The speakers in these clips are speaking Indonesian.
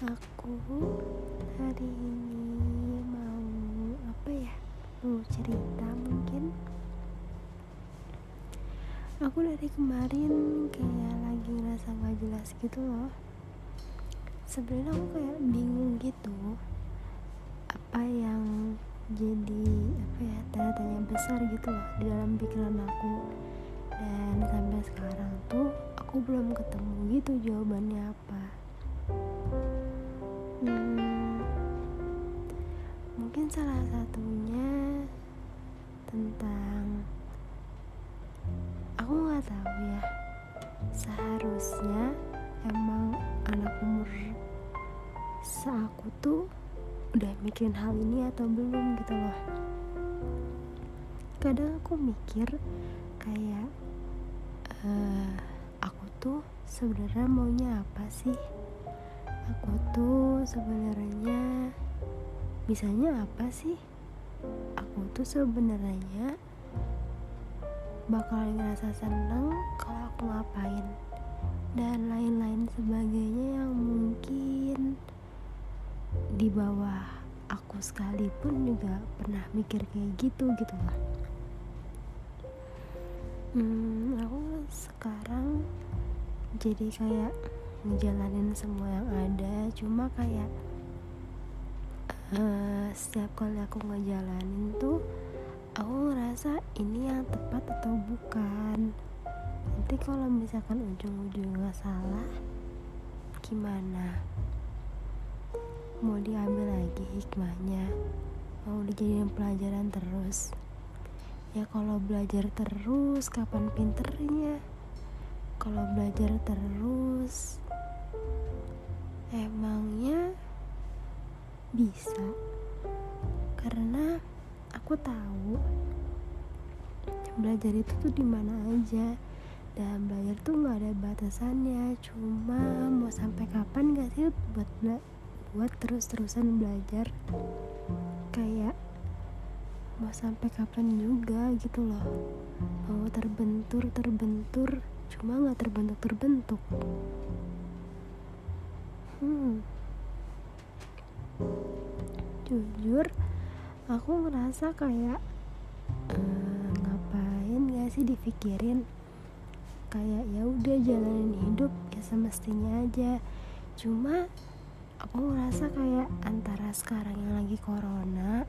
aku hari ini mau apa ya mau cerita mungkin. Aku dari kemarin kayak lagi ngerasa nggak jelas gitu loh. Sebenarnya aku kayak bingung gitu apa yang jadi apa ya tanda-tanya besar gitu loh di dalam pikiran aku. Dan sampai sekarang tuh aku belum ketemu gitu jawabannya apa hmm, mungkin salah satunya tentang aku nggak tahu ya. Seharusnya emang anak umur seaku tuh udah mikirin hal ini atau belum gitu loh. Kadang aku mikir kayak uh, aku tuh sebenarnya maunya apa sih aku tuh sebenarnya bisanya apa sih? Aku tuh sebenarnya bakal ngerasa seneng kalau aku ngapain dan lain-lain sebagainya yang mungkin di bawah aku sekalipun juga pernah mikir kayak gitu gitu lah hmm, aku sekarang jadi kayak ngejalanin semua yang ada. Cuma kayak uh, setiap kali aku ngejalanin tuh aku ngerasa ini yang tepat atau bukan. Nanti kalau misalkan ujung-ujungnya salah gimana? Mau diambil lagi hikmahnya? Mau dijadiin pelajaran terus? Ya kalau belajar terus kapan pinternya? Kalau belajar terus emangnya bisa? Karena aku tahu belajar itu tuh di mana aja dan belajar tuh nggak ada batasannya. Cuma mau sampai kapan gak sih buat buat terus-terusan belajar? Kayak mau sampai kapan juga gitu loh. Mau terbentur terbentur cuma nggak terbentuk terbentuk hmm. Jujur aku ngerasa kayak uh, ngapain gak sih dipikirin? Kayak ya udah jalanin hidup ya semestinya aja. Cuma aku ngerasa kayak antara sekarang yang lagi corona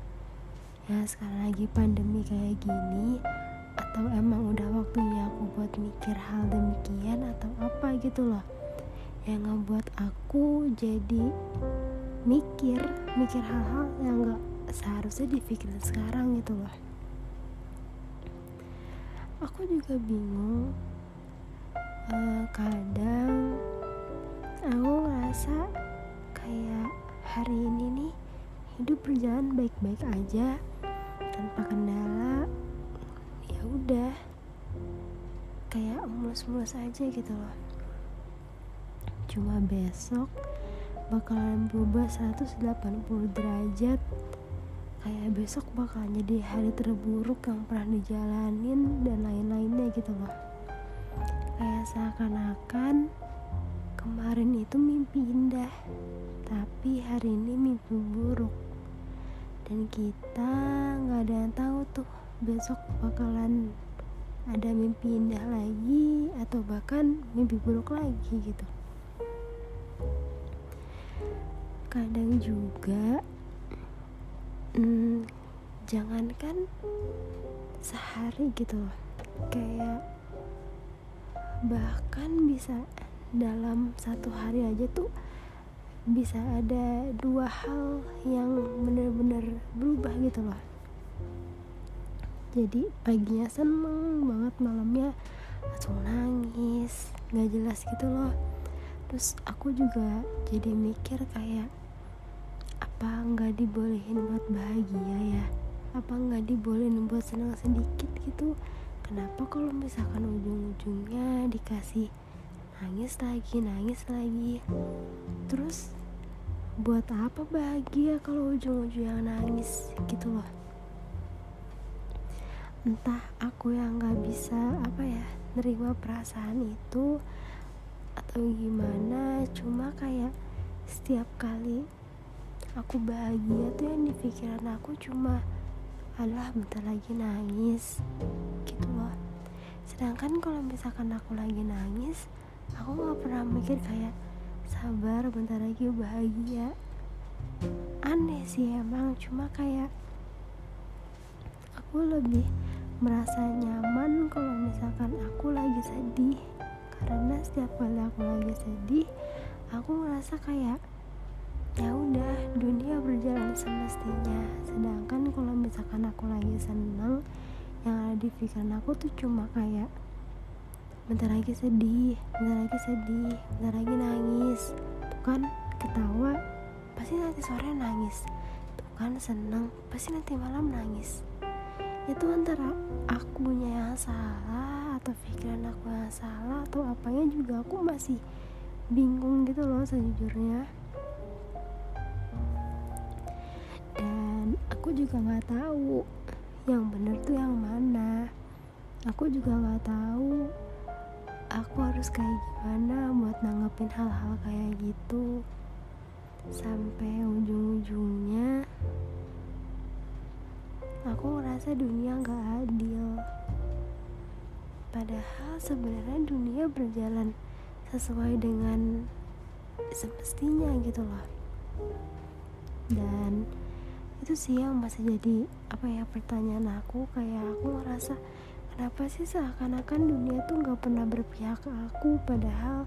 ya sekarang lagi pandemi kayak gini atau emang udah waktunya aku buat mikir hal demikian atau apa gitu loh yang ngebuat aku jadi mikir mikir hal-hal yang gak seharusnya dipikirin sekarang gitu loh. Aku juga bingung uh, kadang aku ngerasa kayak hari ini nih hidup berjalan baik-baik aja tanpa kendala ya udah kayak mulus-mulus aja gitu loh cuma besok bakalan berubah 180 derajat. Kayak besok bakal jadi hari terburuk yang pernah dijalanin dan lain-lainnya gitu loh kayak seakan-akan kemarin itu mimpi indah tapi hari ini mimpi buruk. Dan kita nggak ada yang tahu tuh besok bakalan ada mimpi indah lagi atau bahkan mimpi buruk lagi gitu kadang juga hmm, jangankan sehari gitu loh kayak bahkan bisa dalam satu hari aja tuh bisa ada dua hal yang bener-bener berubah gitu loh. Jadi paginya seneng banget malamnya langsung nangis nggak jelas gitu loh. Terus aku juga jadi mikir kayak apa nggak dibolehin buat bahagia ya? Apa nggak dibolehin buat senang sedikit gitu? Kenapa kalau misalkan ujung-ujungnya dikasih nangis lagi nangis lagi? Terus buat apa bahagia kalau ujung-ujungnya nangis gitu loh? Entah aku yang nggak bisa apa ya nerima perasaan itu atau gimana cuma kayak setiap kali aku bahagia tuh yang di pikiran aku cuma adalah bentar lagi nangis. Gitu loh. Sedangkan kalau misalkan aku lagi nangis aku gak pernah mikir kayak sabar bentar lagi bahagia. Aneh sih emang cuma kayak aku lebih merasa nyaman kalau misalkan aku lagi sedih. Karena setiap kali aku lagi sedih aku ngerasa kayak ya udah dunia berjalan semestinya. Sedangkan kalau misalkan aku lagi seneng yang ada di pikiran aku tuh cuma kayak bentar lagi sedih bentar lagi sedih bentar lagi nangis. Tuh kan ketawa pasti nanti sore nangis. Tuh kan seneng pasti nanti malam nangis. Itu antara akunya yang salah atau pikiran aku yang salah atau apanya juga aku masih bingung gitu loh sejujurnya aku juga nggak tahu yang bener tuh yang mana. Aku juga nggak tahu aku harus kayak gimana buat nanggepin hal-hal kayak gitu. Sampai ujung-ujungnya aku ngerasa dunia gak adil. Padahal sebenarnya dunia berjalan sesuai dengan semestinya gitu loh. Dan itu sih yang masih jadi apa ya pertanyaan aku. Kayak aku ngerasa kenapa sih seakan-akan dunia tuh gak pernah berpihak ke aku? Padahal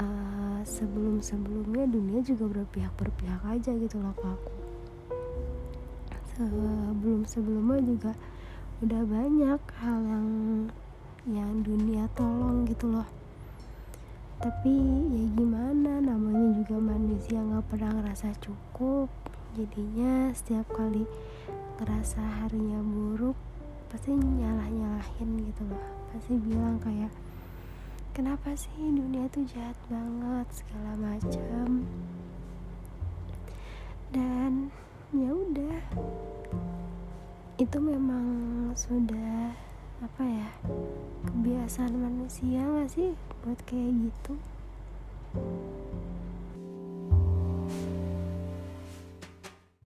uh, sebelum-sebelumnya dunia juga berpihak berpihak aja gitu loh ke aku. Sebelum sebelumnya juga udah banyak hal yang yang dunia tolong gitu loh. Tapi ya gimana namanya juga manusia nggak pernah ngerasa cukup jadinya setiap kali ngerasa harinya buruk pasti nyalah nyalahin gitu loh. Pasti bilang kayak kenapa sih dunia tuh jahat banget? segala macam dan ya udah. Itu memang sudah apa ya kebiasaan manusia gak sih buat kayak gitu